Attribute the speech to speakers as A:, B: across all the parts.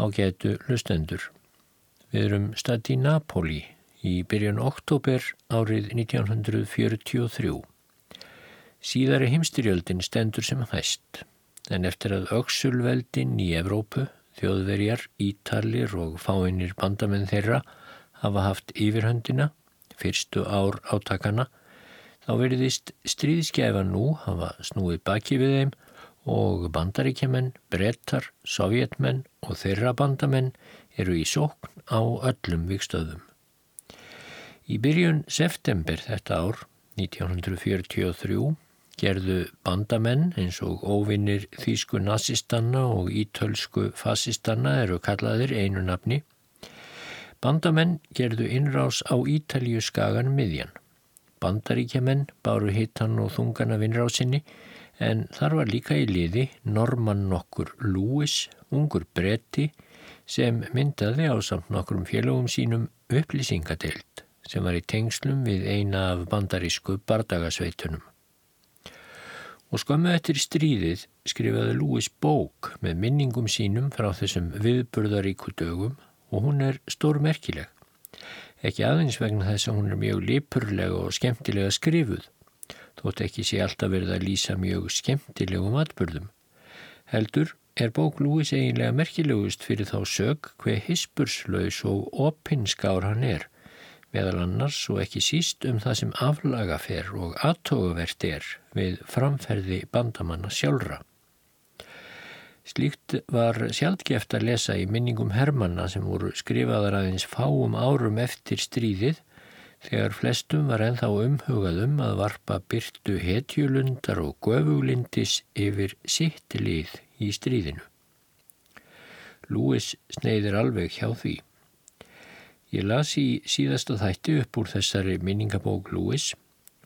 A: ágætu hlustendur. Við erum stætt í Napoli í byrjun oktober árið 1943. Síðari heimstyrjöldin stendur sem hæst, en eftir að auksulveldin í Evrópu, þjóðverjar, ítalir og fáinir bandamenn þeirra hafa haft yfirhöndina, fyrstu ár átakana, þá veriðist stríðskeifa nú hafa snúið baki við þeim og bandaríkjumenn, brettar, sovjetmenn og þeirra bandamenn eru í sókn á öllum vikstöðum. Í byrjun september þetta ár, 1943, gerðu bandamenn eins og óvinnir þýsku nazistanna og ítölsku fasistanna eru kallaðir einu nafni. Bandamenn gerðu innrás á Ítalju skagan miðjan. Bandaríkjaman báru hittan og þungan af innrásinni en þar var líka í liði Norman nokkur Lewis, ungur bretti, sem myndaði á samt nokkrum félögum sínum upplýsingadeild sem var í tengslum við eina af bandarísku bardagasveitunum. Og skömmu eftir stríðið skrifaði Lewis bók með minningum sínum frá þessum viðburðaríku dögum og hún er stórmerkileg. Ekki aðeins vegna þess að hún er mjög lipurlega og skemmtilega skrifuð þótt ekki sé alltaf verið að lýsa mjög skemmtilegum atbyrðum. Heldur er bók Lúis eiginlega merkilegust fyrir þá sög hver hispurslaus og opinskár hann er, meðal annars og ekki síst um það sem aflagafer og aðtóguvert er við framferði bandamanna sjálfra. Slíkt var sjálfgeft að lesa í minningum Hermanna sem voru skrifaðar aðeins fáum árum eftir stríðið þegar flestum var enþá umhugaðum að varpa byrtu hetjulundar og göfuglindis yfir sitt lið í stríðinu. Lewis sneiðir alveg hjá því. Ég las í síðasta þætti upp úr þessari minningabók Lewis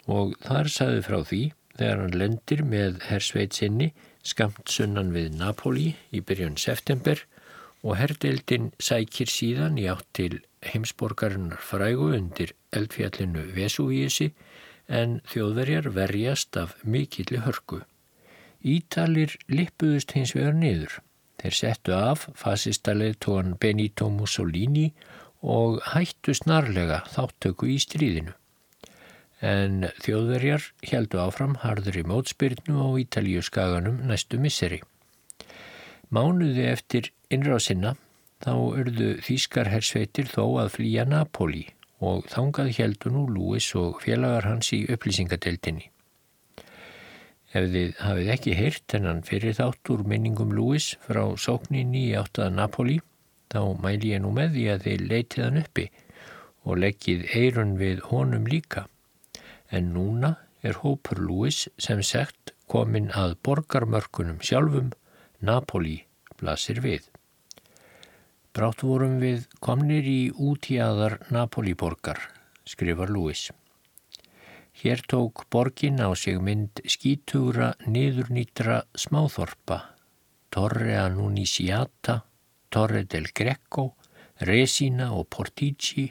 A: og þar saði frá því þegar hann lendir með hersveit sinni skamt sunnan við Napoli í byrjun september og herdeildin sækir síðan í átt til heimsborgarinnar frægu undir eldfjallinu Vesuvísi en þjóðverjar verjast af mikilli hörku. Ítalir lippuðust hins vegar niður. Þeir settu af fasistalið tóan Benito Mussolini og hættu snarlega þáttöku í stríðinu. En þjóðverjar heldu áfram harður í mótspyrnu á Ítalíu skaganum næstu misseri. Mánuði eftir innrásinna þá urðu þýskar hersveitir þó að flýja Napoli og þangað heldur nú Lewis og félagar hans í upplýsingadeildinni. Ef þið hafið ekki heyrt hennan fyrir þátt úr minningum Lewis frá sókninni í áttaða Napoli, þá mæli ég nú með því að þið leitið hann uppi og leggið eirun við honum líka. En núna er hópur Lewis sem segt komin að borgarmörkunum sjálfum Napoli blasir við. Brátt vorum við komnir í útíaðar Napolíborgar, skrifar Lewis. Hér tók borgin á sig mynd skítugra niðurnýtra smáþorpa, Torre Annunisiata, Torre del Greco, Resina og Portici,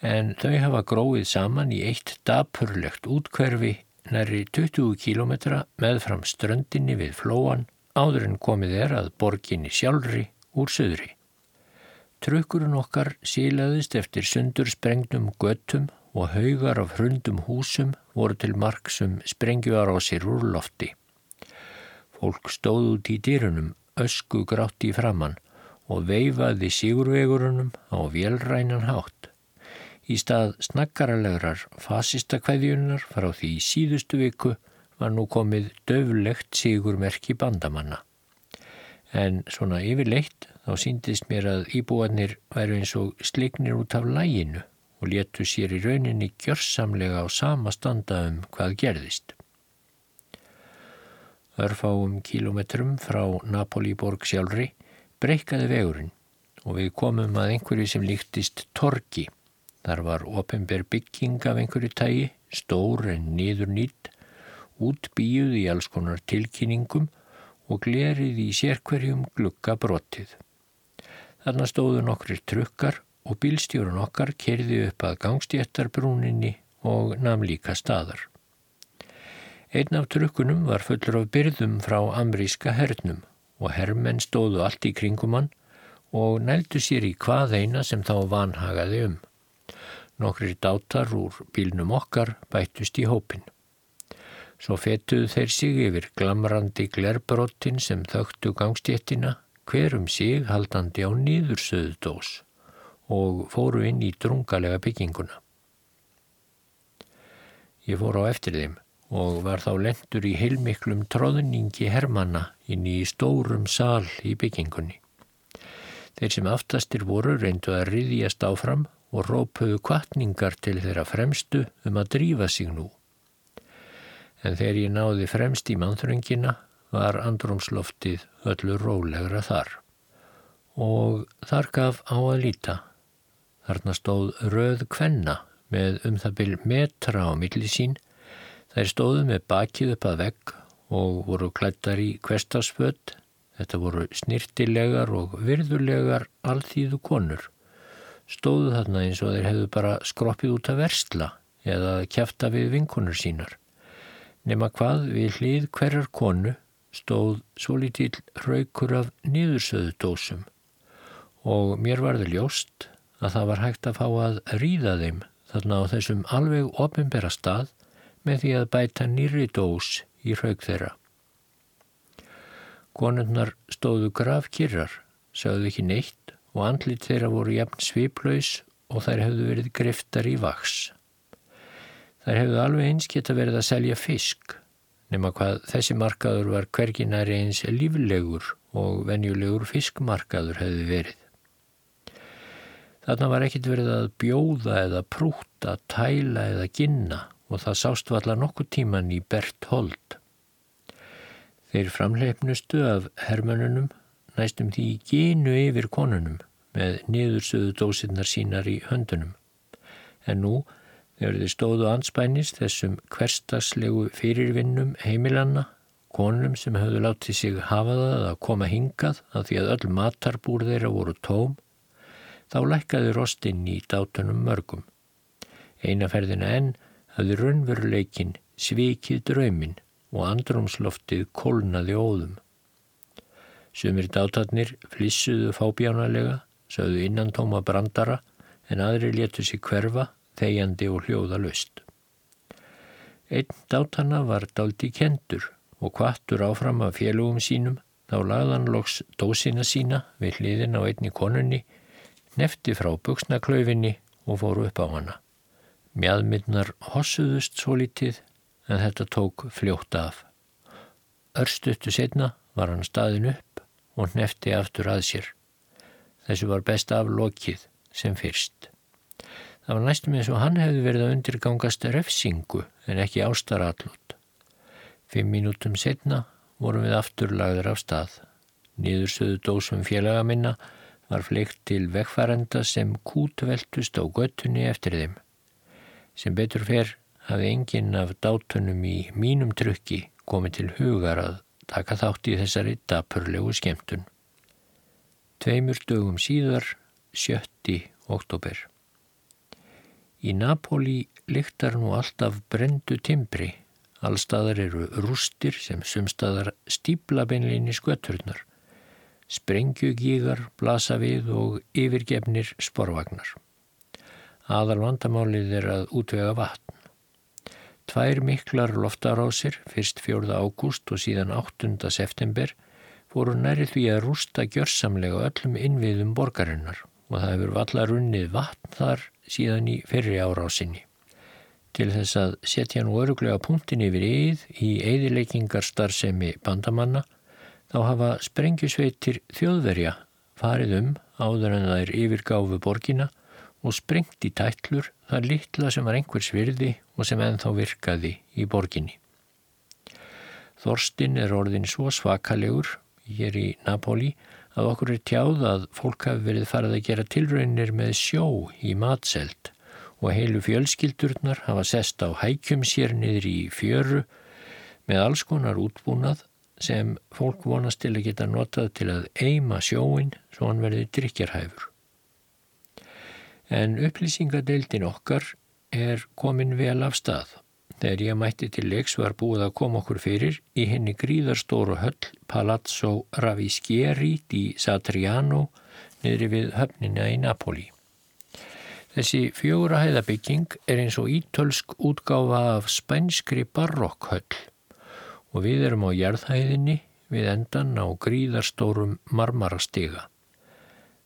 A: en þau hafa gróið saman í eitt dapurlegt útkverfi næri 20 km meðfram ströndinni við flóan áður en komið er að borginni sjálfri úr söðri. Trukkurinn okkar sílaðist eftir sundur sprengnum göttum og haugar af hrundum húsum voru til marksum sprengjuar á sér úr lofti. Fólk stóð út í dýrunum, ösku grátti í framann og veifaði sigurvegurunum á vélrænan hátt. Í stað snakkaralegrar fasistakvæðjunar frá því í síðustu viku var nú komið döflegt sigurmerki bandamanna. En svona yfirleitt þá síndist mér að íbúanir væru eins og slignir út af læginu og letu sér í rauninni gjörsamlega á sama standa um hvað gerðist. Örfáum kílometrum frá Napolíborg sjálfri breykaði vegurinn og við komum að einhverju sem líktist torki. Þar var ofinber bygging af einhverju tægi, stór en niður nýtt, útbíuð í alls konar tilkynningum og glerið í sérkverjum glukka brotið. Þarna stóðu nokkrir trukkar og bílstjórun okkar kerði upp að gangstjættarbrúninni og nam líka staðar. Einn af trukkunum var fullur af byrðum frá amríska hernum og herrmenn stóðu allt í kringum hann og nældu sér í hvað eina sem þá vanhagaði um. Nokkri dátar úr bílnum okkar bættust í hópin. Svo fetuðu þeir sig yfir glamrandi glerbrottin sem þögtu gangstéttina, hverum sig haldandi á nýðursöðu dós og fóru inn í drungalega bygginguna. Ég fór á eftir þeim og var þá lendur í heilmiklum tróðningi hermanna inn í stórum sal í byggingunni. Þeir sem aftastir voru reyndu að riðjast áfram og rópuðu kvartningar til þeirra fremstu um að drífa sig nú. En þegar ég náði fremst í mannþröngina var andrumsloftið öllu rólegra þar. Og þar gaf á að líta. Þarna stóð röð kvenna með um það byrj metra á milli sín. Þær stóðu með bakið upp að vegg og voru klættar í kvestasföld. Þetta voru snirtilegar og virðulegar alþýðu konur stóðu þarna eins og þeir hefðu bara skroppið út að versla eða kæfta við vinkunur sínar. Nefna hvað við hlið hverjar konu stóð svo lítill raukur af niðursöðu dósum og mér varði ljóst að það var hægt að fá að ríða þeim þarna á þessum alveg ofinbera stað með því að bæta nýri dós í rauk þeirra. Konundnar stóðu grafkirrar, sögðu ekki neitt og andlit þeirra voru jafn sviplaus og þær hefðu verið griftar í vaks. Þær hefðu alveg eins geta verið að selja fisk, nema hvað þessi markaður var hverginari eins líflegur og venjulegur fiskmarkaður hefðu verið. Þarna var ekkit verið að bjóða eða prúta, tæla eða ginna og það sást valla nokkuð tíman í Bert Hold. Þeir framleipnustu af hermönunum næstum því gínu yfir konunum með niðursöðu dósinnar sínar í höndunum. En nú, þegar þið stóðu anspænis þessum hverstaslegu fyrirvinnum heimilanna, konum sem höfðu látið sig hafa það að koma hingað að því að öll matarbúr þeirra voru tóm, þá lækkaði rostinn í dátunum mörgum. Einaferðina enn hafði raunveruleikin svikið drauminn og andrumsloftið kólnaði óðum. Sumir dátarnir flissuðu fábjánalega sögðu innan tóma brandara en aðri letu sér hverfa, þegjandi og hljóða löst. Einn dátana var daldi kendur og kvattur áfram af félugum sínum, þá lagðan loks dósina sína við hliðin á einni konunni, nefti frá buksnaklaufinni og fóru upp á hana. Mjadminnar hossuðust svo litið en þetta tók fljótt af. Örstuttu setna var hann staðin upp og nefti aftur að sér. Þessu var best aflokið sem fyrst. Það var næstum eins og hann hefði verið að undirgangast refsingu en ekki ástarallút. Fimm mínútum setna vorum við afturlagður af stað. Nýðursöðu dósum félaga minna var fleikt til vegfærenda sem kútveltust á göttunni eftir þeim. Sem betur fer hafði enginn af dátunum í mínum trukki komið til hugar að taka þátt í þessari dapurlegu skemmtun. Tveimur dögum síðar, 7. oktober. Í Napoli lyktar nú alltaf brendu timbri. Allstaðar eru rústir sem sumstaðar stíbla beinleginni skötturnar. Sprengjugígar, blasa við og yfirgefnir sporvagnar. Aðal vandamálið er að útvega vatn. Tvær miklar loftarásir, fyrst 4. ágúst og síðan 8. september, fóru næri því að rústa gjörsamlega öllum innviðum borgarinnar og það hefur vallar unnið vatn þar síðan í fyrri árásinni. Til þess að setja nú öruglega punktin yfir íð í eðileikingarstarfsemi bandamanna þá hafa sprengjusveitir þjóðverja farið um áður en það er yfirgáfu borgina og sprengt í tætlur það litla sem var einhvers virði og sem ennþá virkaði í borginni. Þorstin er orðin svo svakalegur hér í Napoli að okkur er tjáð að fólk hafi verið farið að gera tilraunir með sjó í matselt og heilu fjölskyldurnar hafa sest á hækjum sér niður í fjöru með alls konar útbúnað sem fólk vonast til að geta notað til að eima sjóin svo hann verði drikjarhæfur. En upplýsingadeildin okkar er komin vel af stað. Þegar ég mætti til leiks var búið að koma okkur fyrir í henni gríðarstóru höll Palazzo Ravischieri di Satriano niðri við höfnina í Napoli. Þessi fjóra hæðabygging er eins og ítölsk útgáfa af spænskri barokkhöll og við erum á jærðhæðinni við endan á gríðarstórum marmarastiga.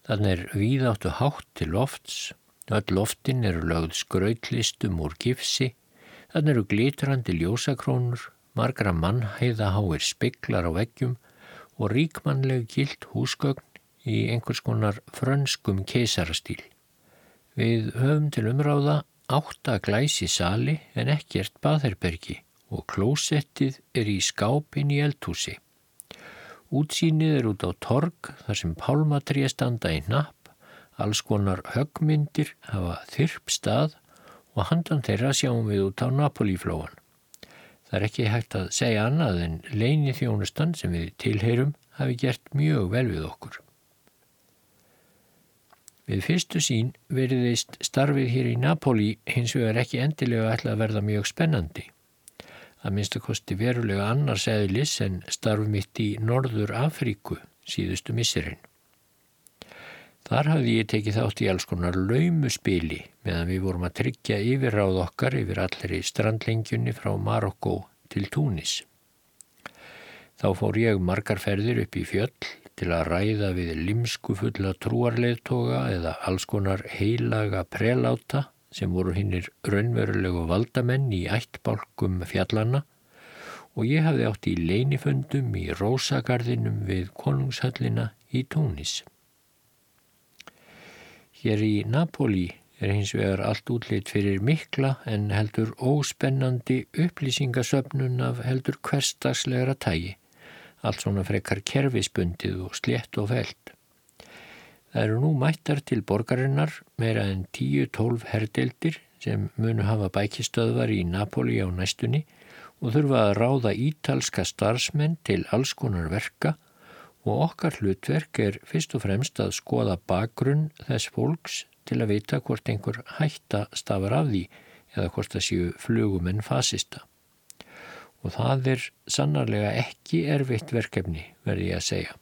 A: Þannig er víðáttu hátt til lofts, öll loftin eru lögð skrautlistum úr gifsi, þannig eru glitrandi ljósakrónur, margra mannhæða háir speklar á veggjum og ríkmannleg gilt húsgögn í einhvers konar frönskum keisarastýl. Við höfum til umráða átta glæsi sali en ekkert baðherbergi og klósettið er í skápin í eldhúsi. Útsýnið er út á torg þar sem pálmatrið standa í napp, alls konar högmyndir hafa þyrp stað og handan þeirra sjáum við út á Napolíflóan. Það er ekki hægt að segja annað en leini þjónustan sem við tilheyrum hafi gert mjög vel við okkur. Við fyrstu sín veriðist starfið hér í Napoli hins vegar ekki endilega ætla að verða mjög spennandi. Það minnst að kosti verulega annars eðlis en starf mitt í Norður Afríku síðustu misserinn. Þar hafði ég tekið þátt í alls konar laumuspili meðan við vorum að tryggja yfirráð okkar yfir allri strandlengjunni frá Marokko til Túnis. Þá fór ég margar ferðir upp í fjöll til að ræða við limsku fulla trúarleðtoga eða alls konar heilaga preláta sem voru hinnir raunverulegu valdamenn í ættbálkum fjallana og ég hafði átt í leiniföndum í Rósagarðinum við konungshöllina í Túnis. Hér í Napoli er hins vegar allt útlitt fyrir mikla en heldur óspennandi upplýsingasöfnun af heldur hverstagslegra tægi allt svona frekar kerfisbundið og slétt og felt. Það eru nú mættar til borgarinnar meira en 10-12 herdeldir sem munu hafa bækistöðvar í Napoli á næstunni og þurfa að ráða ítalska starfsmenn til alls konar verka og okkar hlutverk er fyrst og fremst að skoða bakgrunn þess fólks til að vita hvort einhver hætta stafar af því eða hvort það séu flugumenn fasista og það er sannarlega ekki erfitt verkefni, verði ég að segja.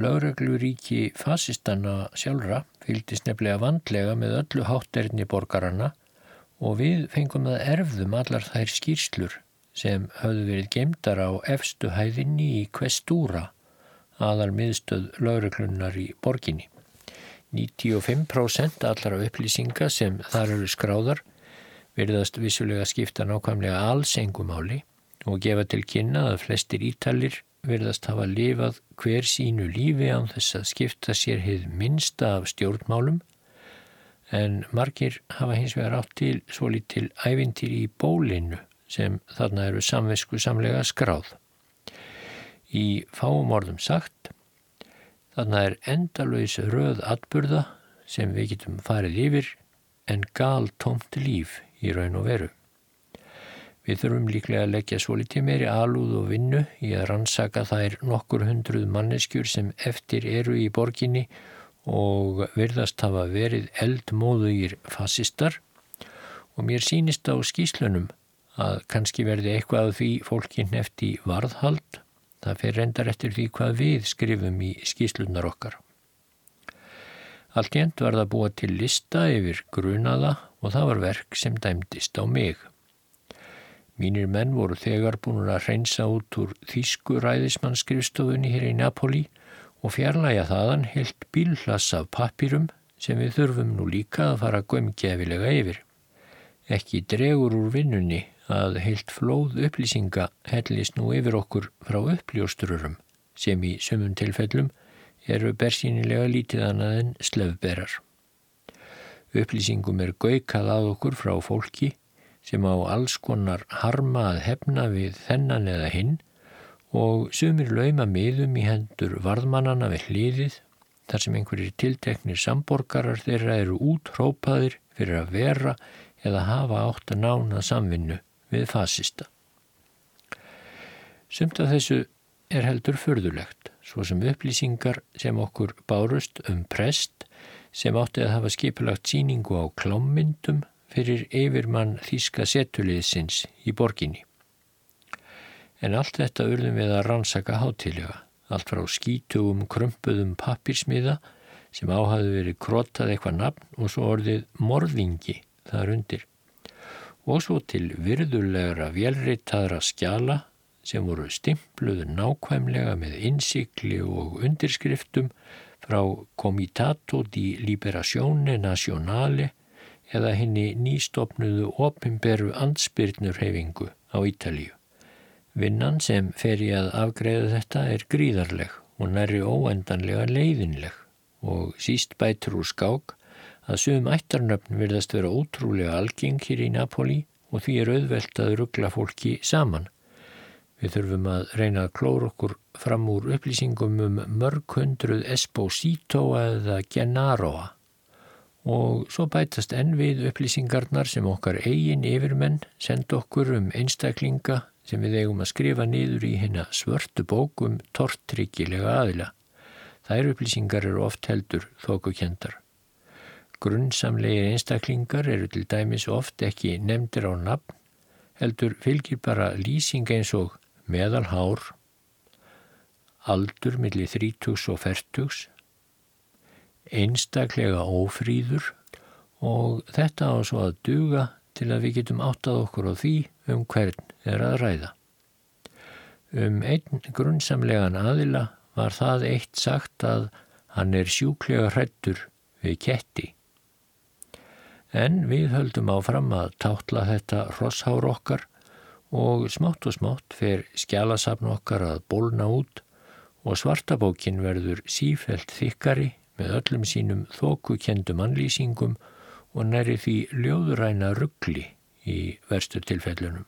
A: Lögregluríki fasistanna sjálfra fylgdist nefnilega vandlega með öllu hátterni borgarana og við fengum að erfðum allar þær skýrslur sem höfðu verið gemdar á efstu hæðinni í Kvestúra, aðal miðstöð lögreglunnar í borginni. 95% allara upplýsinga sem þar eru skráðar verðast vissulega skipta nákvæmlega alls engumáli og gefa til kynna að flestir ítalir verðast hafa lifað hver sínu lífi án þess að skipta sér heið minsta af stjórnmálum en margir hafa hins vegar átt til svo lítil ævintir í bólinu sem þarna eru samvisku samlega skráð. Í fáum orðum sagt, þarna er endalauðs röð atburða sem við getum farið yfir en gal tómt líf í raun og veru. Við þurfum líklega að leggja svo litið meiri alúð og vinnu í að rannsaka þær nokkur hundruð manneskjur sem eftir eru í borginni og verðast hafa verið eldmóðugir fasistar og mér sínist á skýslunum að kannski verði eitthvað því fólkin eftir varðhald. Það fer rendar eftir því hvað við skrifum í skýslunar okkar. Allt jænt var það búa til lista yfir grunaða og það var verk sem dæmdist á mig. Mínir menn voru þegar búin að reynsa út úr þýsku ræðismannskrifstofunni hér í Napoli og fjarlæga þaðan helt bílhlass af pappirum sem við þurfum nú líka að fara gömgefilega yfir. Ekki dregur úr vinnunni að heilt flóð upplýsinga hellist nú yfir okkur frá uppljóstrurum sem í sumum tilfellum eru bersýnilega lítið annað en slefberar. Upplýsingum er gaukað að okkur frá fólki sem á alls konar harma að hefna við þennan eða hinn og sumir lauma miðum í hendur varðmannana við hlýðið þar sem einhverjir tilteknir samborgarar þeirra eru útrópaðir fyrir að vera eða hafa átt að nána samvinnu við fasista. Sumt af þessu er heldur förðulegt, svo sem upplýsingar sem okkur bárust um prest sem átti að hafa skipilagt síningu á klámyndum fyrir yfirmann þýska setuliðsins í borginni. En allt þetta urðum við að rannsaka hátilega, allt frá skítugum krumpuðum pappirsmiða sem áhafði verið krottað eitthvað nafn og svo orðið morðingi þar undir. Og svo til virðulegra vélritaðra skjala sem voru stimpluðu nákvæmlega með innsikli og undirskriftum frá Comitato di Liberazione Nazionale eða henni nýstopnuðu opimberu ansbyrnurhefingu á Ítalíu. Vinnan sem fer í að afgreða þetta er gríðarleg og næri óendanlega leiðinleg og síst bætur úr skák að sögum ættarnöfn verðast vera ótrúlega algeng hér í Napoli og því er auðvelt að ruggla fólki saman. Við þurfum að reyna að klóra okkur fram úr upplýsingum um mörg hundruð Esposito eða Gennaroa og svo bætast enn við upplýsingarnar sem okkar eigin yfirmenn senda okkur um einstaklinga sem við eigum að skrifa niður í hérna svörtu bókum tortryggilega aðila. Þær upplýsingar eru oft heldur þókukendar. Grunnsamlegir einstaklingar eru til dæmis oft ekki nefndir á nafn, heldur fylgir bara lýsing eins og meðalhár, aldur millir þrítugs og fertugs, einstaklega ófríður og þetta á svo að duga til að við getum áttað okkur á því um hvern er að ræða. Um einn grunnsamlegan aðila var það eitt sagt að hann er sjúklega hrættur við ketti. En við höldum áfram að tátla þetta rosshár okkar og smátt og smátt fer skjálasafn okkar að bólna út og svartabókin verður sífelt þykkari með öllum sínum þókukendum anlýsingum og næri því ljóðuræna ruggli í verstu tilfellunum.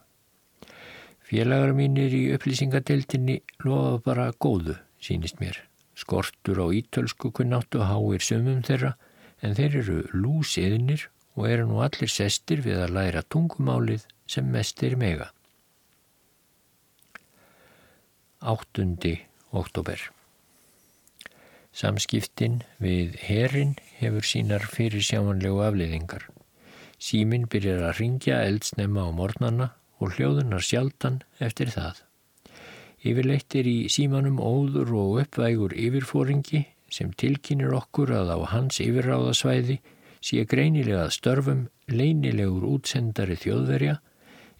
A: Félagar mínir í upplýsingadeildinni lofa bara góðu sínist mér. Skortur á ítölsku kunnáttu háir sömum þeirra en þeir eru lúsiðnir og eru nú allir sestir við að læra tungumálið sem mest er mega. 8. oktober Samskiptin við herin hefur sínar fyrir sjámanlegu afleiðingar. Símin byrjar að ringja eldsnemma á mornana og hljóðunar sjaldan eftir það. Yfirleitt er í símanum óður og uppvægur yfirfóringi sem tilkynir okkur að á hans yfirráðasvæði sé greinilega störfum leinilegur útsendari þjóðverja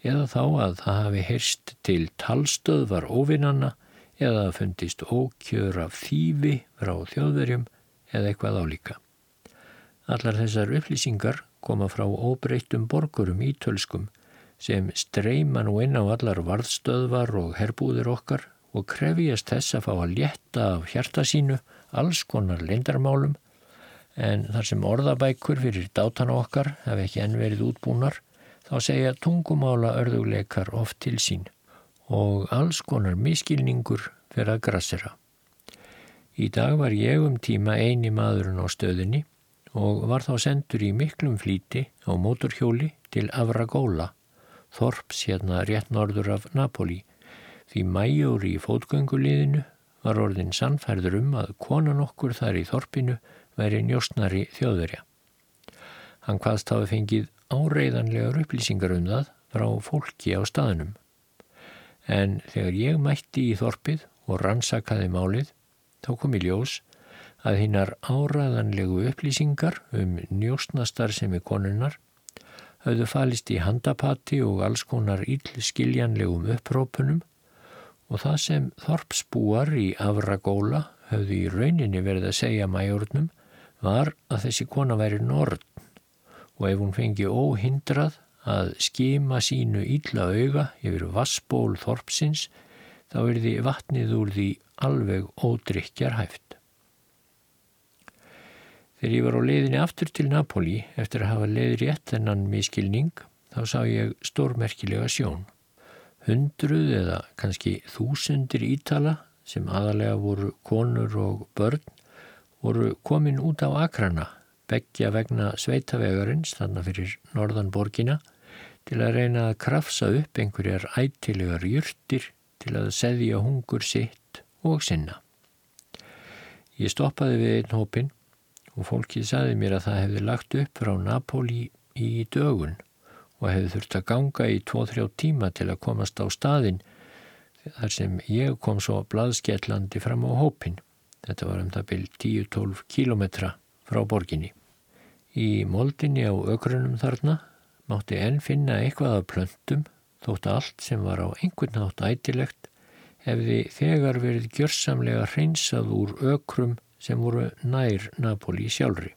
A: eða þá að það hafi heyrst til talstöðvar óvinnanna eða að fundist ókjör af þýfi frá þjóðverjum eða eitthvað álíka. Allar þessar upplýsingar koma frá óbreyttum borgurum ítölskum sem streyma nú inn á allar varðstöðvar og herbúðir okkar og krefjast þess að fá að létta af hjarta sínu alls konar leindarmálum en þar sem orðabækur fyrir dátana okkar hef ekki enn verið útbúnar þá segja tungumála örðuleikar oft til sín og alls konar miskilningur fyrir að grassera. Í dag var ég um tíma eini maðurinn á stöðinni og var þá sendur í miklum flíti á mótorhjóli til Avragóla Þorps hérna rétt norður af Napoli því mæjur í fótgönguliðinu var orðin sannfærður um að konan okkur þar í Þorpinu væri njóstnari þjóðverja. Hann hvaðst hafa fengið áreiðanlegar upplýsingar um það frá fólki á staðnum. En þegar ég mætti í Þorpið og rannsakaði málið, þá kom í ljós að hinnar áræðanlegu upplýsingar um njóstnastar sem er konunnar höfðu falist í handapati og alls konar íllskiljanlegum upprópunum og það sem þorpsbúar í Avragóla höfðu í rauninni verið að segja mæjórnum var að þessi kona væri norn og ef hún fengi óhindrað að skima sínu ílla auga yfir vassból þorpsins þá er því vatnið úr því alveg ódrykjar hæft. Þegar ég var á leiðinni aftur til Napoli eftir að hafa leiði rétt þennan miskilning þá sá ég stórmerkilega sjón. Hundruð eða kannski þúsundir ítala sem aðalega voru konur og börn voru komin út á akrana, begja vegna sveitavegarins þannig fyrir norðanborgina til að reyna að krafsa upp einhverjar ættilegar júrtir til að seðja hungur sitt og sinna. Ég stoppaði við einn hópin og fólkið saði mér að það hefði lagt upp frá Napoli í dögun og hefði þurft að ganga í 2-3 tíma til að komast á staðin þar sem ég kom svo blaðskellandi fram á hópin Þetta var um það byrj 10-12 kílometra frá borginni. Í moldinni á ögrunum þarna mátti enn finna eitthvað af plöntum þótt allt sem var á einhvern nátt ætilegt hefði þegar verið gjörsamlega hreinsað úr ökrum sem voru nær Napoli sjálfri.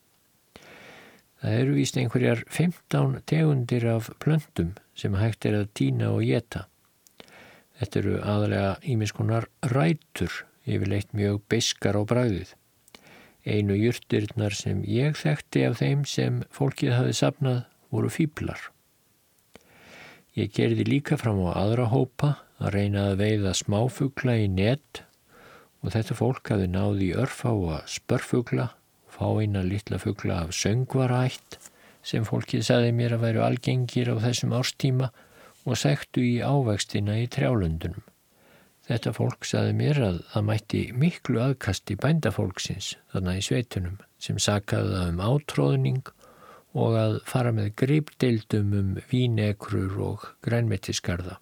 A: Það eru víst einhverjar 15 tegundir af plöntum sem hægt er að týna og geta. Þetta eru aðalega ímiskonar rætur, yfirleitt mjög beiskar á bræðið. Einu júrtirnar sem ég þekkti af þeim sem fólkið hafi sapnað voru fýblar. Ég gerði líka fram á aðra hópa að reyna að veiða smáfugla í nett og þetta fólk hafi náði örfá að spörfugla fáina litla fuggla af söngvarætt sem fólkið saði mér að væru algengir á þessum árstíma og sektu í ávextina í trjálundunum. Þetta fólk saði mér að það mætti miklu aðkasti bændafólksins þarna í sveitunum sem sakaði það um átróðning og að fara með greipdeildum um vínekrur og grænmetiskarða.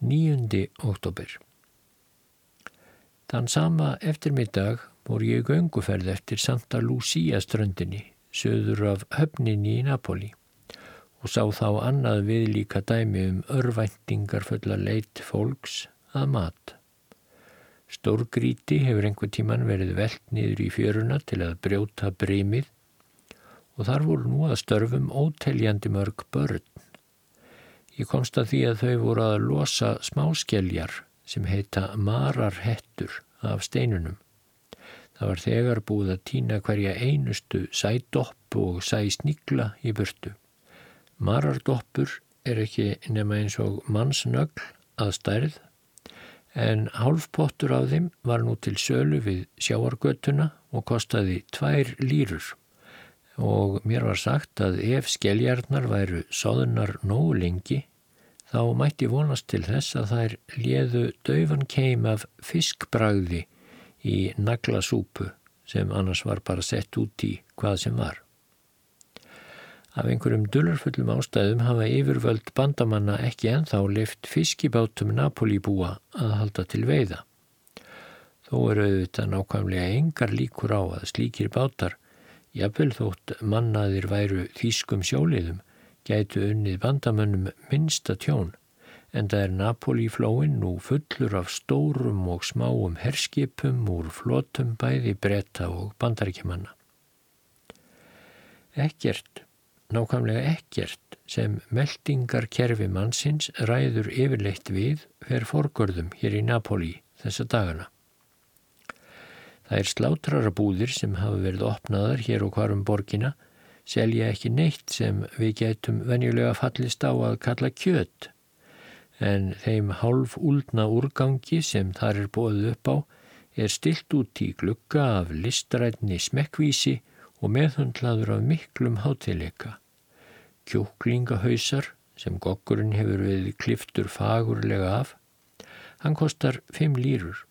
A: 9. oktober Þann sama eftirmiddag voru ég gönguferð eftir Santa Lucia ströndinni, söður af höfninni í Napoli og sá þá annað við líka dæmi um örvæntingar fulla leitt fólks að mat. Stórgríti hefur einhver tíman verið veld niður í fjöruna til að brjóta breymið og þar voru nú að störfum óteljandi mörg börn. Ég komst að því að þau voru að losa smáskeljar sem heita mararhettur af steinunum. Það var þegar búið að týna hverja einustu sædopp og sæsnigla í burtu. Marardoppur er ekki nema eins og mannsnögl að stærð en hálfpottur af þeim var nú til sölu við sjáargötuna og kostaði tvær lýrur og mér var sagt að ef skelljarnar væru soðunar nógu lengi þá mætti vonast til þess að þær léðu döfan keim af fiskbragði í naglasúpu sem annars var bara sett út í hvað sem var. Af einhverjum dullarfullum ástæðum hafa yfirvöld bandamanna ekki enþá lift fiskibátum Napolíbúa að halda til veiða. Þó eru auðvitað nákvæmlega engar líkur á að slíkir bátar, jafnvel þótt mannaðir væru þýskum sjóliðum, gætu unnið bandamönnum minsta tjón en það er Napoli-flóin nú fullur af stórum og smáum herskipum úr flotum bæði bretta og bandaríkjumanna. Ekkert, nákvæmlega ekkert sem meldingarkerfi mannsins ræður yfirleitt við fer forgörðum hér í Napoli þessa dagana. Það er slátrarabúðir sem hafa verið opnaðar hér og hvarum borgina selja ekki neitt sem við getum venjulega fallist á að kalla kjöt en þeim hálf úldna úrgangi sem þar er bóðið upp á er stilt út í glugga af listrætni smekkvísi og meðhundlaður af miklum hátileika. Kjúklingahausar sem gokkurinn hefur við kliftur fagurlega af, hann kostar 5 lýrur.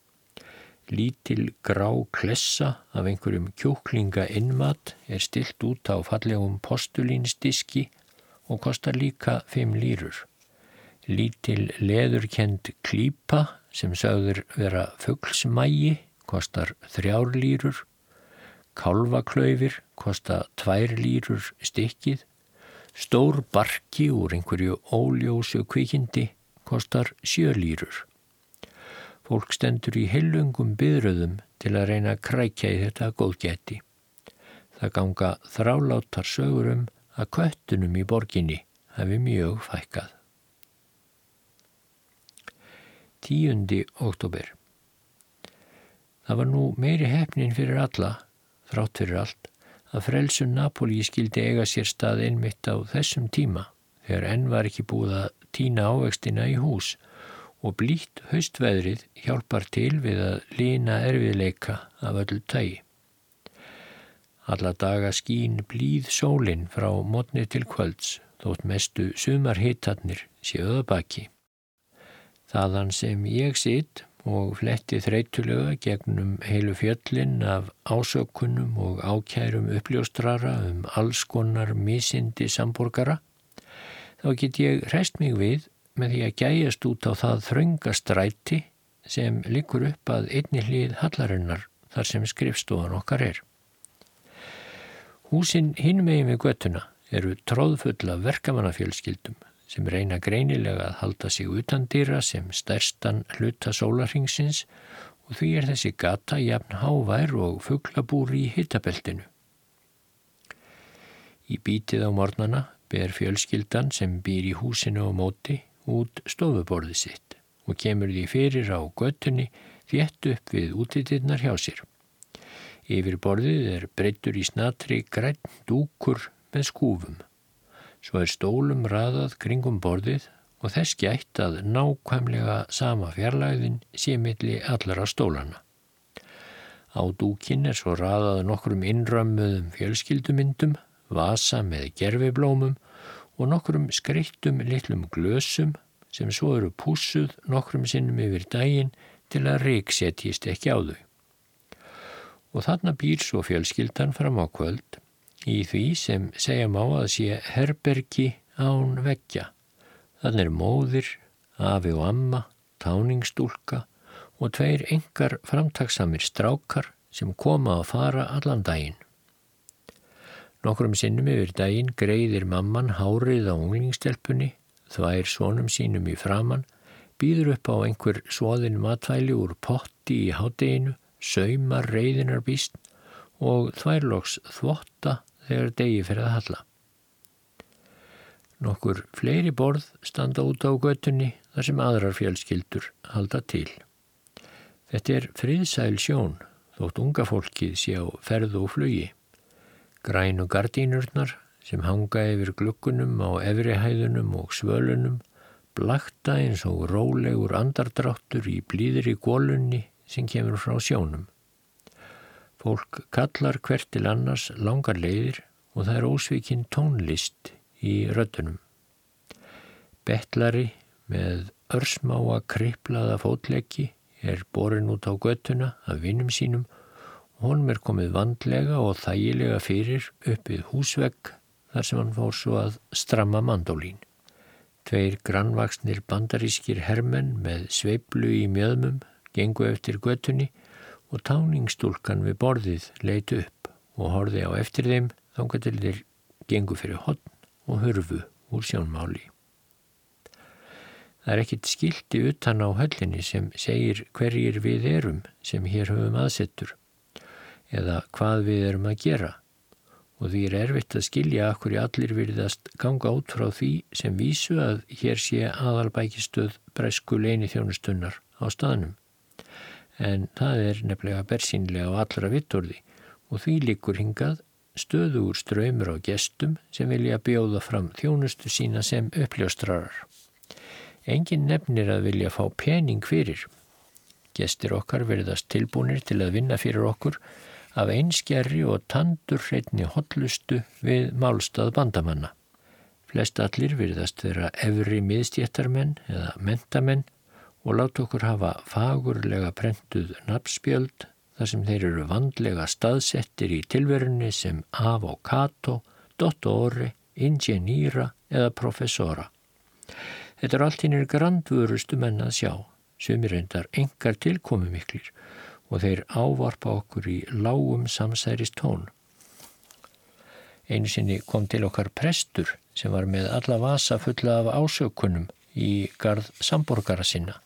A: Lítil grá klessa af einhverjum kjúklinga innmat er stilt út á fallegum postulínsdiski og kostar líka 5 lýrur lítil leðurkend klípa sem sögður vera fugglsmægi, kostar þrjár lýrur, kálvaklaufir, kostar tvær lýrur stikkið, stór barki úr einhverju óljósu kvikindi, kostar sjö lýrur. Fólk stendur í heilungum byðröðum til að reyna að krækja í þetta góðgæti. Það ganga þráláttar sögurum að köttunum í borginni hafi mjög fækkað. 10. oktober. Það var nú meiri hefnin fyrir alla, þrátt fyrir allt, að frelsun Napoli skildi eiga sér stað einmitt á þessum tíma þegar enn var ekki búið að týna ávextina í hús og blít haustveðrið hjálpar til við að lína erfiðleika af öllu tægi. Alla daga skín blíð sólinn frá mótni til kvölds þótt mestu sumarhittarnir séuða baki. Þaðan sem ég sitt og fletti þreytulega gegnum heilu fjöllin af ásökunum og ákærum uppljóstrara um alls konar misindi samborgara, þá get ég rest mig við með því að gæjast út á það þröngastræti sem likur upp að einni hlið hallarinnar þar sem skrifstofan okkar er. Húsin hinum eigin við göttuna eru tróðfulla verkamannafjölskyldum sem reyna greinilega að halda sig utan dýra sem stærstan hluta sólarhingsins og því er þessi gata jafn hávær og fugglabúr í hittabeltinu. Í bítið á mornana ber fjölskyldan sem býr í húsinu og móti út stofuborði sitt og kemur því fyrir á göttunni þétt upp við útitinnar hjá sér. Yfir borðið er breyttur í snatri græn dúkur með skúfum. Svo er stólum raðað kringum borðið og þess gætt að nákvæmlega sama fjarlæðin sé milli allara stólana. Á dúkin er svo raðað nokkrum innrömmuðum fjölskyldumyndum, vasa með gerfiblómum og nokkrum skreittum litlum glösum sem svo eru pússuð nokkrum sinnum yfir daginn til að reiksetjist ekki á þau og þarna býr svo fjölskyldan fram á kvöld í því sem segja má að sé herbergi án veggja. Þann er móðir, afi og amma, táningstúlka og tveir engar framtaksamir strákar sem koma að fara allan daginn. Nokkrum sinnum yfir daginn greiðir mamman hárið á unglingstelpunni, þvær sónum sínum í framann, býður upp á einhver svoðin matvæli úr potti í hádeginu saumar reyðinar býst og þværloks þvotta þegar degi fyrir að halla. Nokkur fleiri borð standa út á göttunni þar sem aðrar fjölskyldur halda til. Þetta er friðsæl sjón þótt unga fólkið sé á ferðu og flugi. Grænu gardínurnar sem hanga yfir glukkunum á efrihæðunum og svölunum blakta eins og rólegur andardráttur í blíðri gólunni sem kemur frá sjónum. Fólk kallar hvert til annars langar leiðir og það er ósvikinn tónlist í röddunum. Bettlari með örsmáa kriplaða fótleggi er borin út á göttuna af vinnum sínum og honum er komið vandlega og þægilega fyrir uppið húsvegg þar sem hann fór svo að stramma mandólín. Tveir grannvaksnir bandarískir hermenn með sveiblu í mjöðmum gengu eftir göttunni og táningstúlkan við borðið leitu upp og horfi á eftir þeim þángar til þeir gengu fyrir hotn og hörfu úr sjónmáli. Það er ekkit skildi utan á höllinni sem segir hverjir við erum sem hér höfum aðsettur eða hvað við erum að gera og því er erfitt að skilja akkur í allir virðast ganga út frá því sem vísu að hér sé aðalbækistöð bresku leini þjónustunnar á staðnum en það er nefnilega bersínlega á allra vitturði og því líkur hingað stöður ströymur á gestum sem vilja bjóða fram þjónustu sína sem uppljóstrarar. Engin nefnir að vilja fá pening fyrir. Gestir okkar verðast tilbúinir til að vinna fyrir okkur af einskerri og tandurreitni hotlustu við málstað bandamanna. Flest allir verðast vera efri miðstjéttarmenn eða mentamenn og láta okkur hafa fagurlega prentuð nafnspjöld þar sem þeir eru vandlega staðsettir í tilverunni sem avokato, dottore, ingenýra eða professora. Þetta er allt hinnir grandvörustu menn að sjá, sem er endar engar tilkomi miklir og þeir ávarpa okkur í lágum samsærist tón. Einu sinni kom til okkar prestur sem var með alla vasa fulla af ásökunum í gard samborgara sinna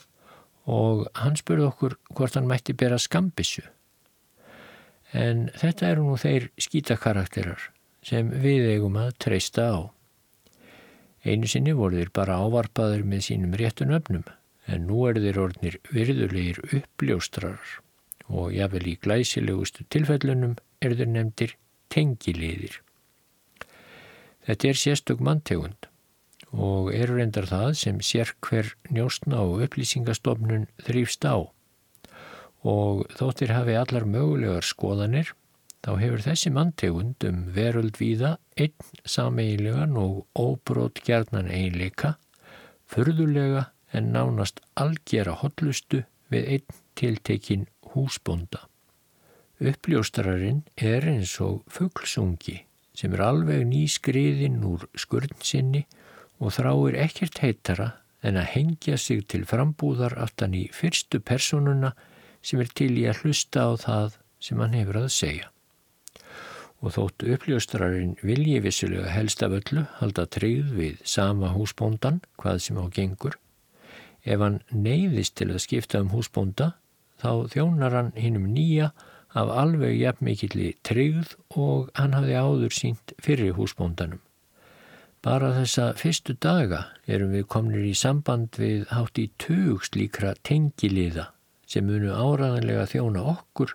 A: og hann spurði okkur hvort hann mætti bera skambissu. En þetta eru nú þeir skítakarakterar sem við eigum að treysta á. Einu sinni voru þeir bara ávarpaður með sínum réttun öfnum en nú eru þeir orðnir virðulegir uppljóstrarar og jáfnvel í glæsilegustu tilfellunum eru þeir nefndir tengiliðir. Þetta er sérstök manntegund og eru reyndar það sem sér hver njóstna og upplýsingastofnun þrýfst á. Og þóttir hafi allar mögulegar skoðanir, þá hefur þessi manntegund um veröld víða einn sameigilegan og óbrót gerðnan eiginleika, förðulega en nánast algjera hotlustu við einn tiltekin húsbonda. Uppljóstararinn er eins og fugglsungi sem er alveg nýskriðinn úr skurðnsinni og þráir ekkert heitara en að hengja sig til frambúðar aftan í fyrstu personuna sem er til í að hlusta á það sem hann hefur að segja. Og þótt uppljóstrarinn vilji vissulega helst af öllu halda tryggð við sama húsbóndan, hvað sem á gengur, ef hann neyðist til að skipta um húsbónda, þá þjónar hann hinnum nýja af alveg jafnmikilli tryggð og hann hafði áður sínt fyrir húsbóndanum. Bara þessa fyrstu daga erum við komnir í samband við hátt í tugs líkra tengiliða sem munu áraðanlega þjóna okkur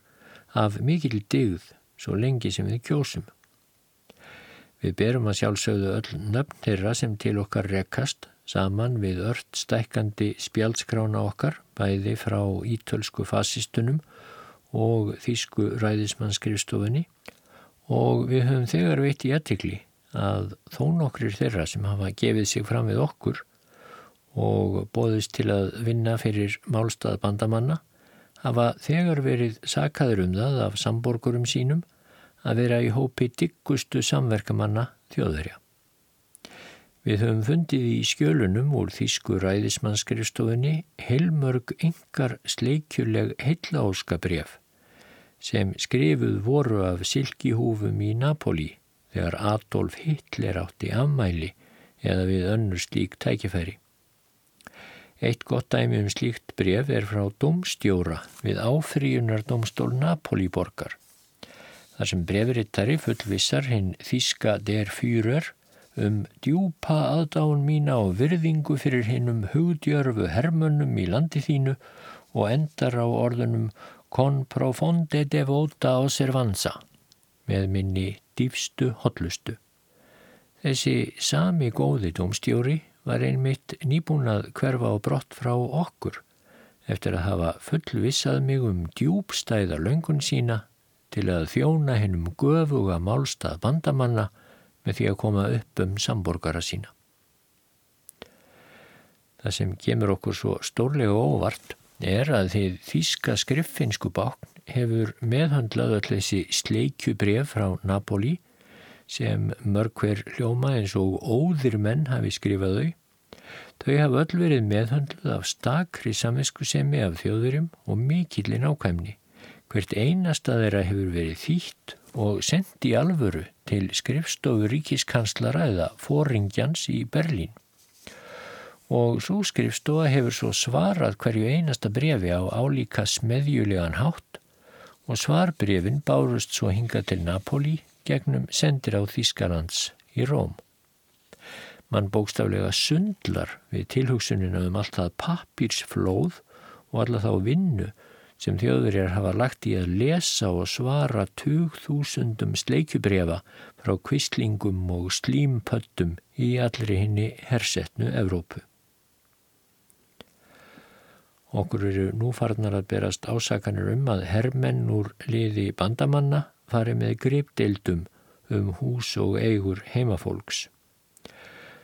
A: af mikill digð svo lengi sem við kjósum. Við berum að sjálfsögðu öll nöfn þeirra sem til okkar rekast saman við ört stækandi spjaldskrána okkar bæði frá ítölsku fasistunum og þýsku ræðismannskristofunni og við höfum þegar veitt í ettikli að þó nokkrir þeirra sem hafa gefið sig fram við okkur og bóðist til að vinna fyrir málstað bandamanna hafa þegar verið sakaður um það af samborgurum sínum að vera í hópi diggustu samverkamanna þjóðverja. Við höfum fundið í skjölunum úr þýsku ræðismannskristofunni heilmörg yngar sleikjuleg heillaóskabref sem skrifuð voru af silkihúfum í Napoli þegar Adolf Hitler átti afmæli eða við önnur slík tækifæri. Eitt gott dæmi um slíkt bref er frá domstjóra við áfríunar domstól Napolíborgar. Þar sem brefrittari fullvissar hinn Þíska der Führer um djúpa aðdáun mína og virðingu fyrir hinnum hugdjörfu hermönnum í landi þínu og endar á orðunum con profonde devota osservanza með minni dýfstu hotlustu. Þessi sami góði domstjóri var einmitt nýbúnað hverfa á brott frá okkur eftir að hafa fullvissað mig um djúbstæða löngun sína til að þjóna hennum göfuga málstað bandamanna með því að koma upp um samborgara sína. Það sem kemur okkur svo stórlega óvart er að því þýska skriffinsku bákn hefur meðhandlað öll þessi sleikjubref frá Napoli sem mörg hver hljóma eins og óðir menn hafi skrifað þau. Þau hafa öll verið meðhandlað af stakri saminskusemi af þjóðurum og mikillin ákvæmni. Hvert einasta þeirra hefur verið þýtt og sendt í alvöru til skrifstofu ríkiskanslara eða fóringjans í Berlín. Og svo skrifstofa hefur svo svarað hverju einasta brefi á álíka smeðjulegan hátt og svarbrefin bárust svo hinga til Napoli gegnum sendir á Þískalands í Róm. Mann bókstaflega sundlar við tilhugsunina um allt það papírsflóð og alla þá vinnu sem þjóðverjar hafa lagt í að lesa og svara 20.000 sleikjubrefa frá kvistlingum og slímpöttum í allri henni hersetnu Evrópu. Okkur eru nú farnar að berast ásakanir um að herrmenn úr liði bandamanna fari með gripdeildum um hús og eigur heimafólks.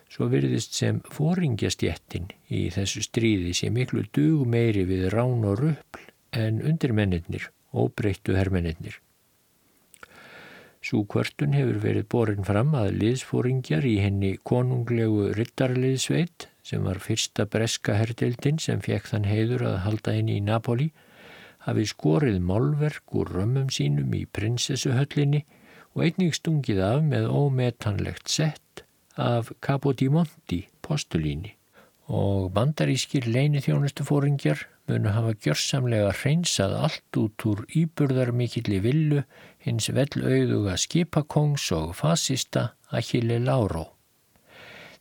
A: Svo virðist sem fóringjastjettin í þessu stríði sé miklu dug meiri við rán og röpl en undirmennir, óbreyttu herrmennir. Sú kvörtun hefur verið borin fram að liðsfóringjar í henni konunglegu rittarliðsveit sem var fyrsta breska herdildin sem fekk þann heiður að halda henni í Napoli, hafi skorið málverk úr römmum sínum í prinsessuhöllinni og einnig stungið af með ómetanlegt sett af Capodimonti postulíni og bandarískir leini þjónustu fóringjar munu hafa gjörsamlega hreinsað allt út úr íburðarmikilli villu hins vellauðuga skipakongs og fasista Achille Lauro.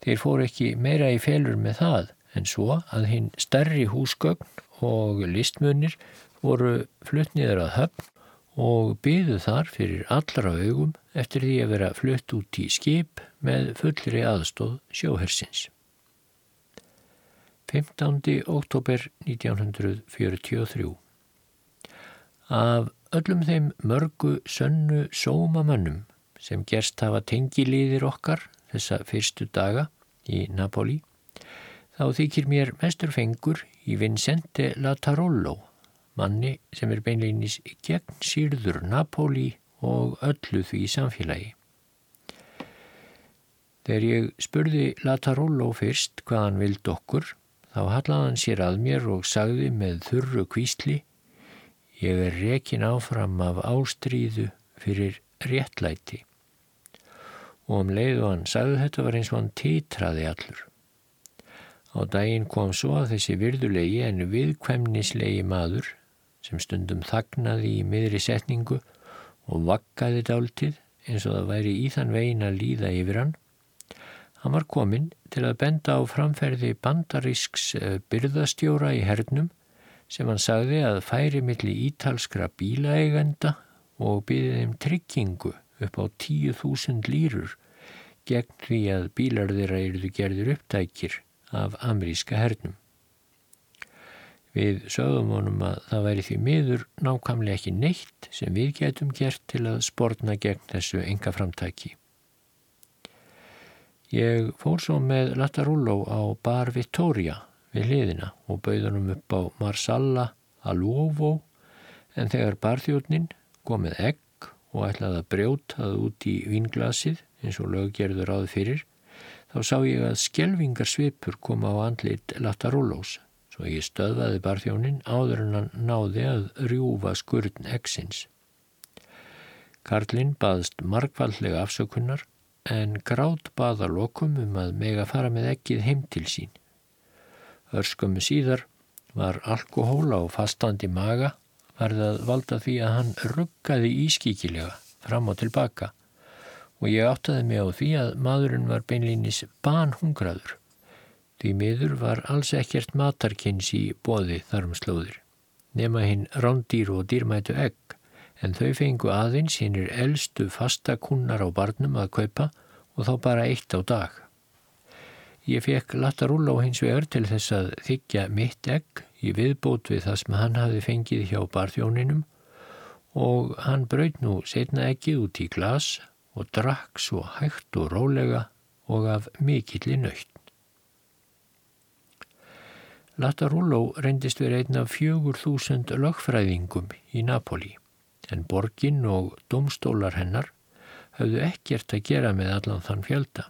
A: Þeir fóru ekki meira í felur með það en svo að hinn stærri húsgögn og listmunir voru fluttniður að höfn og byðu þar fyrir allra augum eftir því að vera flutt út í skip með fullri aðstóð sjóhersins. 15. oktober 1943 Af öllum þeim mörgu sönnu sómamönnum sem gerst hafa tengiliðir okkar þessa fyrstu daga í Napoli, þá þykir mér mestur fengur í Vincente Latarollo, manni sem er beinleinis gegn sírður Napoli og öllu því samfélagi. Þegar ég spurði Latarollo fyrst hvað hann vild okkur, Þá hallaði hann sér að mér og sagði með þurru kvísli Ég er rekin áfram af ástríðu fyrir réttlæti. Og um leið og hann sagði þetta var eins og hann titraði allur. Á daginn kom svo að þessi virðulegi en viðkvæmnislegi maður sem stundum þagnaði í miðri setningu og vakkaði dáltið eins og það væri í þann vegin að líða yfir hann. Hann var kominn til að benda á framferði bandarísks eh, byrðastjóra í hernum sem hann sagði að færi milli ítalskra bílaeigenda og byði þeim tryggingu upp á 10.000 lýrur gegn því að bílar þeirra eruðu gerðir upptækir af ameríska hernum. Við sögum honum að það væri því miður nákvæmlega ekki neitt sem við getum gert til að spórna gegn þessu enga framtæki. Ég fór svo með Latarullo á Bar Vittoria við hliðina og bauðunum upp á Marsalla Aluovo en þegar barþjóðnin komið egg og ætlaði að brjótað út í vinglasið eins og löggerður áður fyrir þá sá ég að skjelvingar svipur kom á andlit Latarullos svo ég stöðvaði barþjónin áður en hann náði að rjúfa skurðn eggsins. Karlinn baðst markvallega afsökunnar en grátt baða lokum um að mega fara með ekkið heim til sín. Örskömmu síðar var alkohól á fastandi maga varð að valda því að hann ruggaði ískíkilega fram og tilbaka og ég áttaði mig á því að maðurinn var beinlýnis banhungraður. Því miður var alls ekkert matarkynns í boði þarmslóðir. Nema hinn rándýr og dýrmætu egg en þau fengu aðeins hinnir eldstu fasta kunnar á barnum að kaupa og þá bara eitt á dag. Ég fekk Latarúlló hins vegar til þess að þykja mitt egg í viðbót við það sem hann hafi fengið hjá barþjóninum og hann braut nú setna eggið út í glas og drakk svo hægt og rólega og af mikilli nöytt. Latarúlló reyndist verið einn af fjögur þúsund lögfræðingum í Napoli en borgin og domstólar hennar hafðu ekkert að gera með allan þann fjölda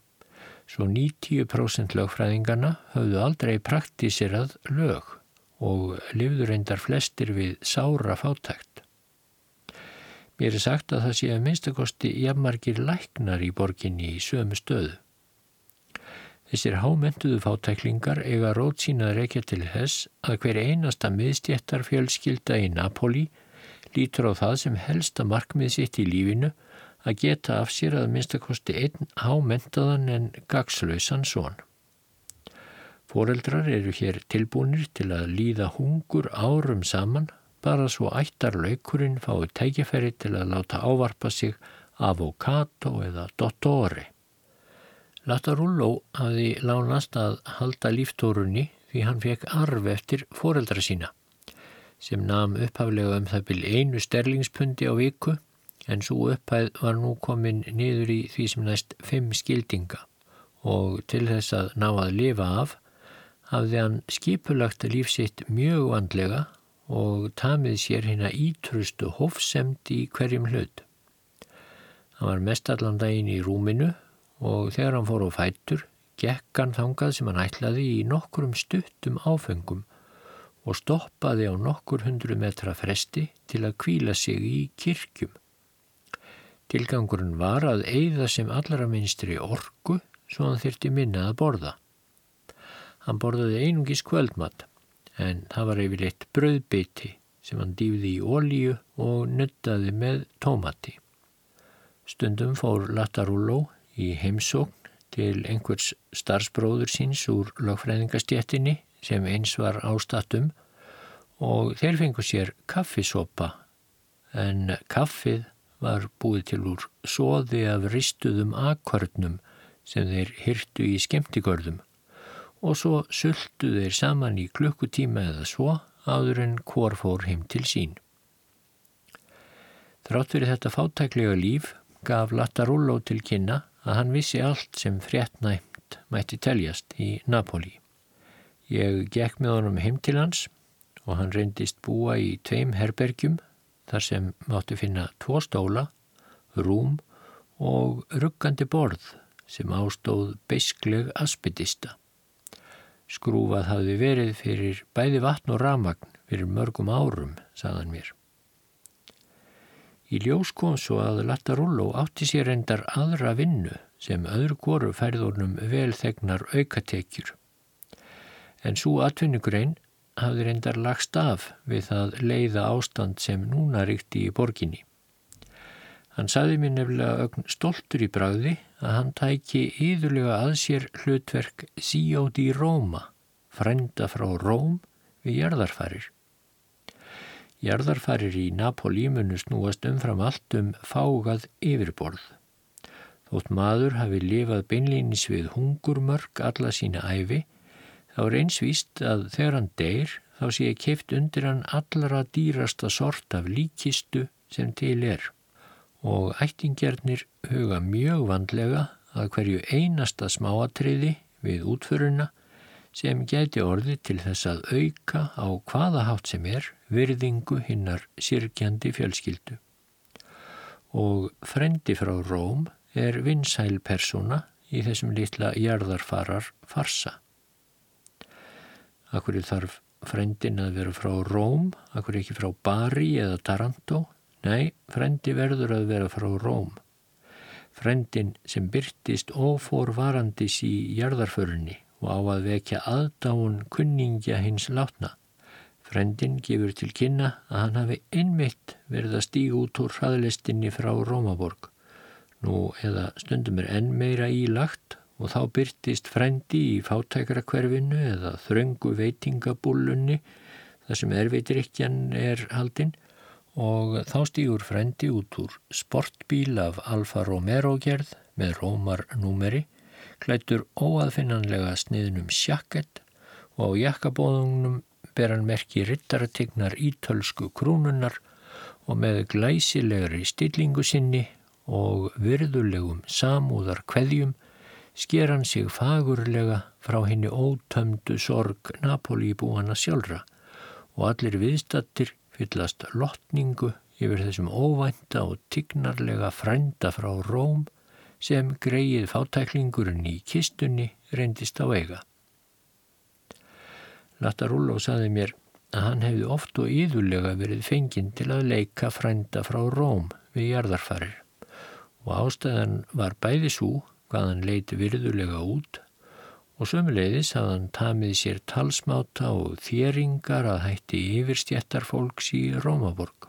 A: svo 90% lögfræðingarna höfðu aldrei praktísirað lög og lifður reyndar flestir við sára fátækt. Mér er sagt að það sé að minnstakosti jafnmargir læknar í borginni í sömu stöðu. Þessir hámentuðu fátæklingar eiga rót sínaður ekki til þess að hver einasta miðstjættar fjölskylda í Napoli lítur á það sem helsta markmið sitt í lífinu að geta af sér að minnstakosti einn hámentaðan en gagslausan són. Fóreldrar eru hér tilbúinir til að líða hungur árum saman bara svo ættar laukurinn fái tækifæri til að láta ávarpa sig avokato eða dottore. Latarullo hafi lánast að halda líftórunni því hann fekk arf eftir fóreldra sína sem nam upphaflega um það byrj einu sterlingspundi á viku en svo upphæð var nú komin niður í því sem næst fimm skildinga og til þess að ná að lifa af hafði hann skipulagt lífsitt mjög vandlega og tamið sér hérna ítrustu hófsemt í hverjum hlut. Hann var mest allan daginn í rúminu og þegar hann fór á fættur gekk hann þangað sem hann ætlaði í nokkurum stuttum áfengum og stoppaði á nokkur hundru metra fresti til að kvíla sig í kirkjum. Tilgangurinn var að eigða sem allra minnstri orgu svo hann þyrti minna að borða. Hann borðaði einungis kvöldmatt en það var yfirleitt bröðbyti sem hann dýfði í ólíu og nuttaði með tómati. Stundum fór Latarullo í heimsókn til einhvers starfsbróður síns úr lögfræðingastjettinni sem eins var ástatum og þeir fengu sér kaffisopa en kaffið var búið til úr sóði af ristuðum akkordnum sem þeir hyrtu í skemmtigörðum og svo sultu þeir saman í klukkutíma eða svo áður en hvor fór heim til sín. Þrátt fyrir þetta fátæklega líf gaf Latarullo til kynna að hann vissi allt sem fréttnæmt mætti teljast í Napoli. Ég gekk með honum heim til hans og hann reyndist búa í tveim herbergjum þar sem máttu finna tvo stóla, rúm og ruggandi borð sem ástóð beiskleg aspidista. Skrúfað hafði verið fyrir bæði vatn og ramagn fyrir mörgum árum, saðan mér. Í ljós kom svo að Lattarulló átti sér endar aðra vinnu sem öðru góru færðurnum vel þegnar aukatekjur. En svo atvinnugrein hafði reyndar lagst af við það leiða ástand sem núna ríkti í borginni. Hann saði mér nefnilega ögn stoltur í bragði að hann tæki yðurlega að sér hlutverk Síódi Róma, frenda frá Róm við jarðarfarir. Jarðarfarir í Napolímunu snúast umfram allt um fágað yfirborð. Þótt maður hafi lifað beinlýnis við hungurmörk alla sína æfi, þá er einsvíst að þegar hann deyr þá sé ég keift undir hann allra dýrasta sort af líkistu sem til er og ættingjarnir huga mjög vandlega að hverju einasta smáatriði við útföruna sem geti orði til þess að auka á hvaða hátt sem er virðingu hinnar sirkjandi fjölskyldu. Og frendi frá Róm er vinsæl persóna í þessum litla jarðarfarar farsa. Akkur þarf frendin að vera frá Róm, akkur ekki frá Bari eða Taranto Nei, frendi verður að vera frá Róm. Frendin sem byrtist óforvarandis í jarðarförunni og á að vekja aðdáun kunningja hins látna. Frendin gefur til kynna að hann hafi einmitt verið að stíga út úr hraðlistinni frá Rómaborg. Nú eða stundum er enn meira ílagt og þá byrtist frendi í fátækrakverfinu eða þröngu veitingabúlunni þar sem erfiðrikjan er haldinn og þá stýgur frendi út úr sportbíl af Alfa Romero gerð með rómarnúmeri, klættur óaðfinnanlega sniðnum sjakket og á jakkabóðunum ber hann merki rittarategnar ítölsku krúnunnar og með glæsilegri stillingu sinni og virðulegum samúðar kveðjum sker hann sig fagurlega frá henni ótömdu sorg Napoli-búana sjálfra og allir viðstattir fyllast lotningu yfir þessum óvænta og tignarlega frænda frá Róm sem greið fátæklingurinn í kistunni reyndist á eiga. Lattarulló saði mér að hann hefði oft og íðulega verið fenginn til að leika frænda frá Róm við jarðarfarir og ástæðan var bæði svo hvað hann leiti virðulega út og sömuleiðis að hann tamið sér talsmáta og þjeringar að hætti yfirstjættar fólks í Rómaborg.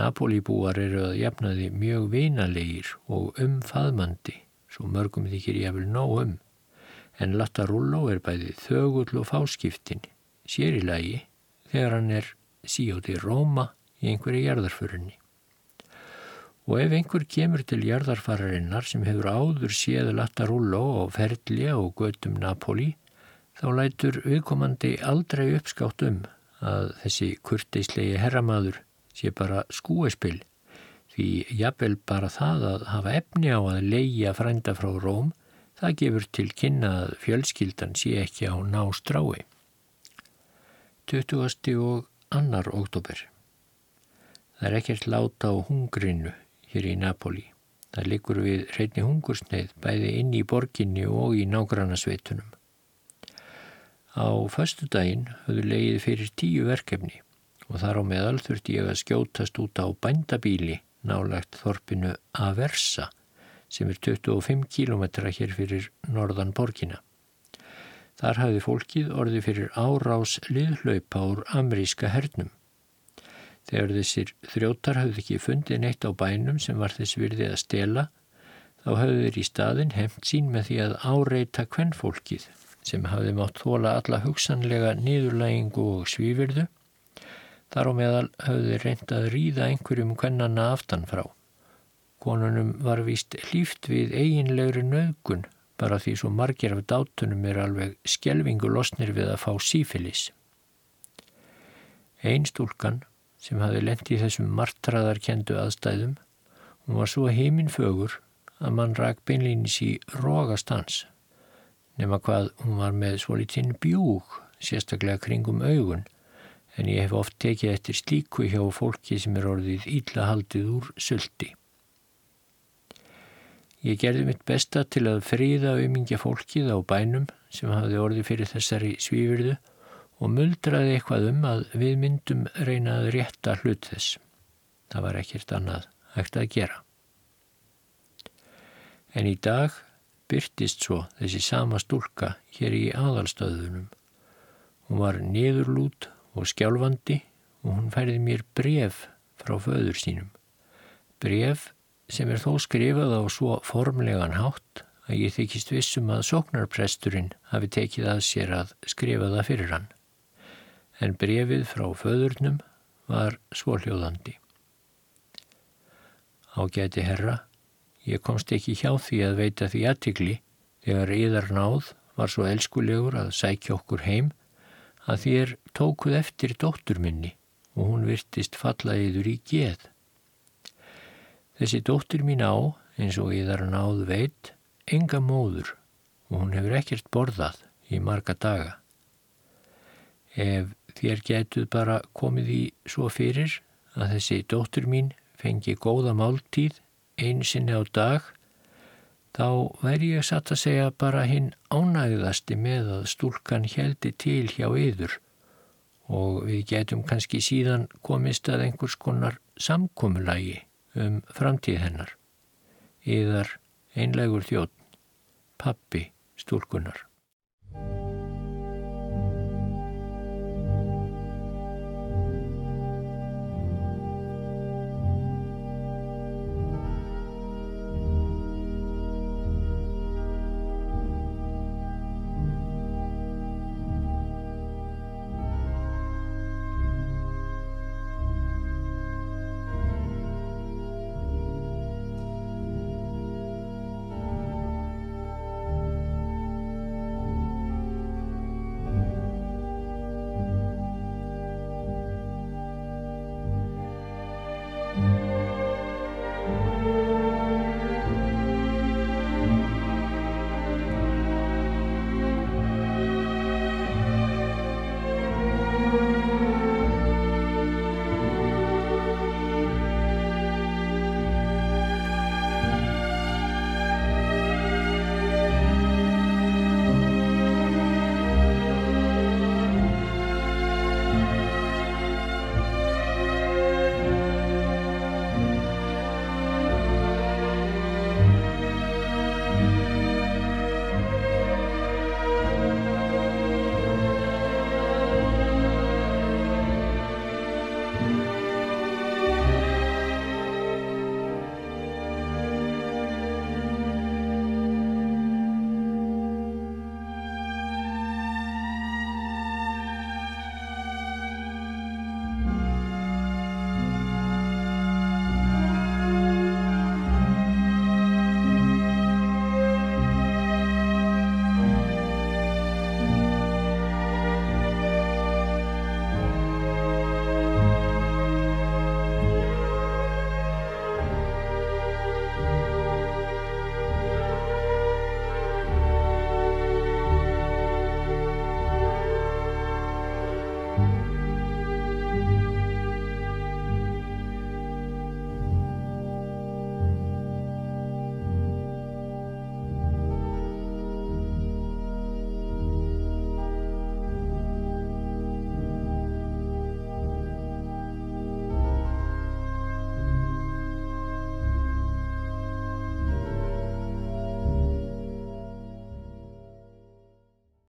A: Napolíbúar eru að jafnaði mjög vinalegir og umfaðmandi, svo mörgum þykir ég vel nóg um, en Lattarulló er bæði þögull og fáskiptin, sér í lagi þegar hann er síjóti Róma í einhverju jarðarförunni og ef einhver kemur til jarðarfararinnar sem hefur áður séð Lattarulló og Ferli og Götum Napoli þá lætur viðkomandi aldrei uppskátt um að þessi kurteislegi herramaður sé bara skúespil því jafnvel bara það að hafa efni á að leia frænda frá Róm það gefur til kynna að fjölskyldan sé ekki á ná strái. 20. og annar oktober Það er ekkert láta á hungrinu hér í Napoli. Það likur við reyni hungursneið bæði inn í borginni og í nágrannasveitunum. Á förstu daginn höfðu leiðið fyrir tíu verkefni og þar á meðal þurfti ég að skjótast út á bændabíli nálagt þorpinu Aversa sem er 25 kílometra hér fyrir norðan borgina. Þar hafði fólkið orði fyrir árás liðhlaupa úr ameríska hernum. Þegar þessir þrjótar hafði ekki fundið neitt á bænum sem var þess virði að stela, þá hafði þeir í staðin hefnt sín með því að áreita kvennfólkið sem hafði mátt þóla alla hugsanlega niðurlægingu og svífyrðu. Þar á meðal hafði þeir reynd að ríða einhverjum kvennanna aftan frá. Konunum var víst hlýft við eiginlegri nöðgun bara því svo margir af dátunum er alveg skjelvingu losnir við að fá sífilis. Einstúlkan sem hafi lendi í þessum martraðarkendu aðstæðum. Hún var svo heiminn fögur að mann rak beinlýnis í rógastans. Nefna hvað hún var með svolítinn bjúg, sérstaklega kringum augun, en ég hef oft tekið eftir slíku hjá fólki sem er orðið ílla haldið úr söldi. Ég gerði mitt besta til að fríða umingja fólkið á bænum sem hafði orði fyrir þessari svífyrðu og muldraði eitthvað um að við myndum reynaði rétta hlut þess. Það var ekkert annað hægt að gera. En í dag byrtist svo þessi sama stúlka hér í aðalstöðunum. Hún var niðurlút og skjálfandi og hún færði mér bref frá föður sínum. Bref sem er þó skrifað á svo formlegan hátt að ég þykist vissum að sóknarpresturinn hafi tekið að sér að skrifa það fyrir hann. En brefið frá föðurnum var svoljóðandi. Ágæti herra, Ég komst ekki hjá því að veita því aðtikli þegar yðar náð var svo elskulegur að sækja okkur heim að þér tókuð eftir dóttur minni og hún virtist falla yður í geð. Þessi dóttur mín á, eins og yðar náð veit, enga móður og hún hefur ekkert borðað í marga daga. Ef þér getuð bara komið í svo fyrir að þessi dóttur mín fengi góða máltíð einsinni á dag, þá væri ég satt að segja bara hinn ánægðasti með að stúlkan heldi til hjá yður og við getum kannski síðan komist að einhvers konar samkomulagi um framtíð hennar. Yðar einlegur þjótt, pappi stúlkunar.